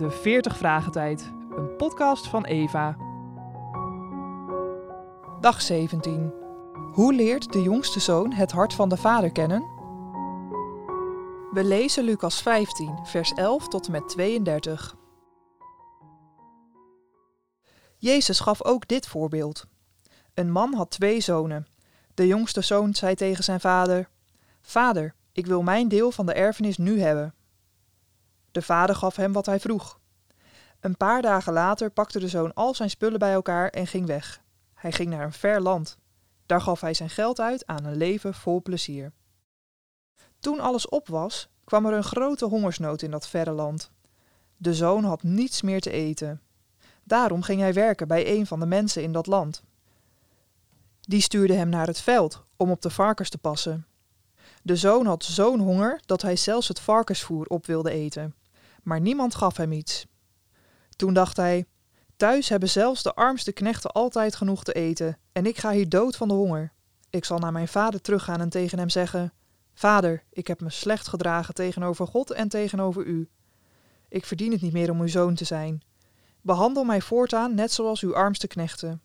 De 40 Vragen Tijd, een podcast van Eva. Dag 17. Hoe leert de jongste zoon het hart van de vader kennen? We lezen Lucas 15, vers 11 tot en met 32. Jezus gaf ook dit voorbeeld. Een man had twee zonen. De jongste zoon zei tegen zijn vader: Vader, ik wil mijn deel van de erfenis nu hebben. De vader gaf hem wat hij vroeg. Een paar dagen later pakte de zoon al zijn spullen bij elkaar en ging weg. Hij ging naar een ver land. Daar gaf hij zijn geld uit aan een leven vol plezier. Toen alles op was, kwam er een grote hongersnood in dat verre land. De zoon had niets meer te eten. Daarom ging hij werken bij een van de mensen in dat land. Die stuurde hem naar het veld om op de varkens te passen. De zoon had zo'n honger dat hij zelfs het varkensvoer op wilde eten. Maar niemand gaf hem iets. Toen dacht hij: Thuis hebben zelfs de armste knechten altijd genoeg te eten, en ik ga hier dood van de honger. Ik zal naar mijn vader teruggaan en tegen hem zeggen: Vader, ik heb me slecht gedragen tegenover God en tegenover u. Ik verdien het niet meer om uw zoon te zijn. Behandel mij voortaan net zoals uw armste knechten.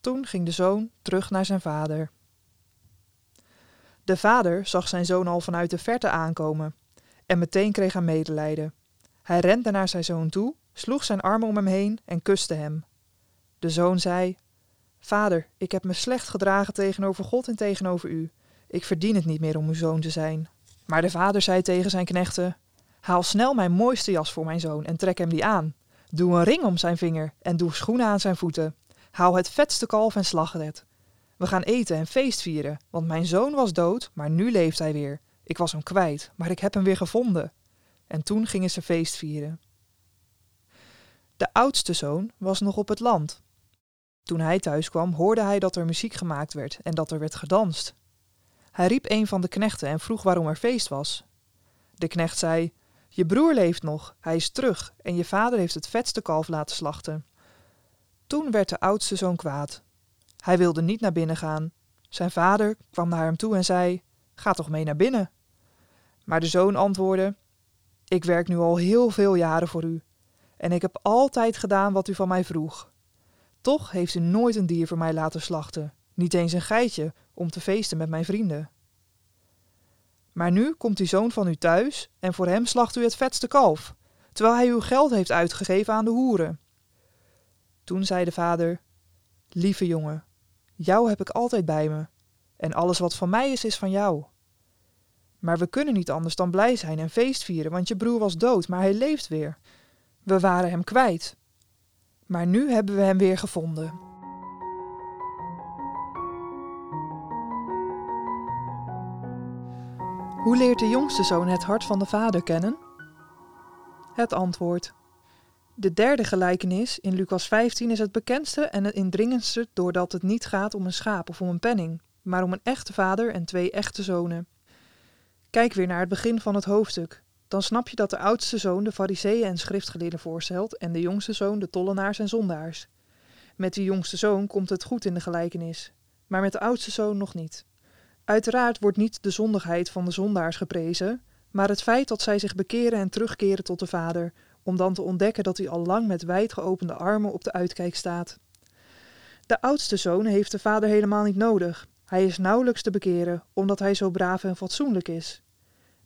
Toen ging de zoon terug naar zijn vader. De vader zag zijn zoon al vanuit de verte aankomen en meteen kreeg hij medelijden. Hij rende naar zijn zoon toe, sloeg zijn armen om hem heen en kuste hem. De zoon zei: Vader, ik heb me slecht gedragen tegenover God en tegenover u. Ik verdien het niet meer om uw zoon te zijn. Maar de vader zei tegen zijn knechten: Haal snel mijn mooiste jas voor mijn zoon en trek hem die aan. Doe een ring om zijn vinger en doe schoenen aan zijn voeten. Haal het vetste kalf en slag het. We gaan eten en feest vieren, want mijn zoon was dood, maar nu leeft hij weer. Ik was hem kwijt, maar ik heb hem weer gevonden. En toen gingen ze feest vieren. De oudste zoon was nog op het land. Toen hij thuis kwam, hoorde hij dat er muziek gemaakt werd en dat er werd gedanst. Hij riep een van de knechten en vroeg waarom er feest was. De knecht zei: Je broer leeft nog, hij is terug en je vader heeft het vetste kalf laten slachten. Toen werd de oudste zoon kwaad. Hij wilde niet naar binnen gaan. Zijn vader kwam naar hem toe en zei: Ga toch mee naar binnen. Maar de zoon antwoordde: Ik werk nu al heel veel jaren voor u, en ik heb altijd gedaan wat u van mij vroeg. Toch heeft u nooit een dier voor mij laten slachten, niet eens een geitje om te feesten met mijn vrienden. Maar nu komt die zoon van u thuis en voor hem slacht u het vetste kalf, terwijl hij uw geld heeft uitgegeven aan de hoeren. Toen zei de vader: Lieve jongen, jou heb ik altijd bij me, en alles wat van mij is, is van jou. Maar we kunnen niet anders dan blij zijn en feest vieren, want je broer was dood, maar hij leeft weer. We waren hem kwijt. Maar nu hebben we hem weer gevonden. Hoe leert de jongste zoon het hart van de vader kennen? Het antwoord. De derde gelijkenis in Lucas 15 is het bekendste en het indringendste doordat het niet gaat om een schaap of om een penning, maar om een echte vader en twee echte zonen. Kijk weer naar het begin van het hoofdstuk. Dan snap je dat de oudste zoon de fariseeën en schriftgeleerden voorstelt en de jongste zoon de tollenaars en zondaars. Met de jongste zoon komt het goed in de gelijkenis, maar met de oudste zoon nog niet. Uiteraard wordt niet de zondigheid van de zondaars geprezen, maar het feit dat zij zich bekeren en terugkeren tot de Vader, om dan te ontdekken dat hij al lang met wijd geopende armen op de uitkijk staat. De oudste zoon heeft de vader helemaal niet nodig. Hij is nauwelijks te bekeren, omdat hij zo braaf en fatsoenlijk is.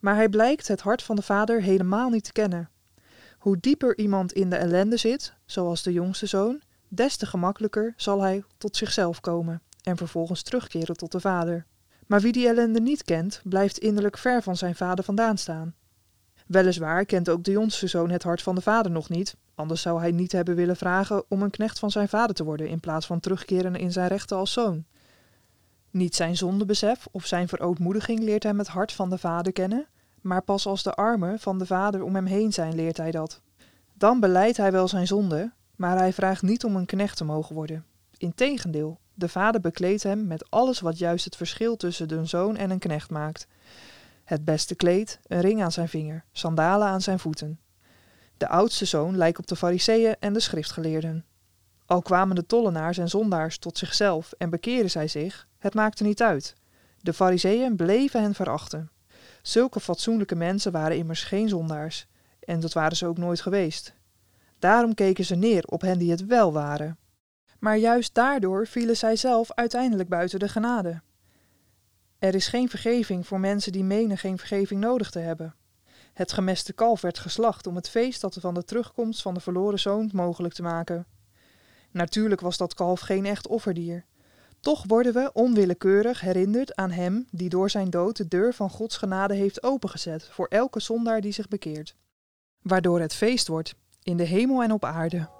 Maar hij blijkt het hart van de vader helemaal niet te kennen. Hoe dieper iemand in de ellende zit, zoals de jongste zoon, des te gemakkelijker zal hij tot zichzelf komen en vervolgens terugkeren tot de vader. Maar wie die ellende niet kent, blijft innerlijk ver van zijn vader vandaan staan. Weliswaar kent ook de jongste zoon het hart van de vader nog niet, anders zou hij niet hebben willen vragen om een knecht van zijn vader te worden in plaats van terugkeren in zijn rechten als zoon. Niet zijn zondebesef of zijn verootmoediging leert hem het hart van de vader kennen, maar pas als de armen van de vader om hem heen zijn leert hij dat. Dan beleidt hij wel zijn zonde, maar hij vraagt niet om een knecht te mogen worden. Integendeel, de vader bekleedt hem met alles wat juist het verschil tussen een zoon en een knecht maakt. Het beste kleed, een ring aan zijn vinger, sandalen aan zijn voeten. De oudste zoon lijkt op de fariseeën en de schriftgeleerden. Al kwamen de tollenaars en zondaars tot zichzelf en bekeerden zij zich, het maakte niet uit. De fariseeën bleven hen verachten. Zulke fatsoenlijke mensen waren immers geen zondaars, en dat waren ze ook nooit geweest. Daarom keken ze neer op hen die het wel waren. Maar juist daardoor vielen zij zelf uiteindelijk buiten de genade. Er is geen vergeving voor mensen die menen geen vergeving nodig te hebben. Het gemeste kalf werd geslacht om het feest dat van de terugkomst van de verloren zoon mogelijk te maken. Natuurlijk was dat kalf geen echt offerdier. Toch worden we onwillekeurig herinnerd aan hem die door zijn dood de deur van Gods genade heeft opengezet voor elke zondaar die zich bekeert. Waardoor het feest wordt, in de hemel en op aarde.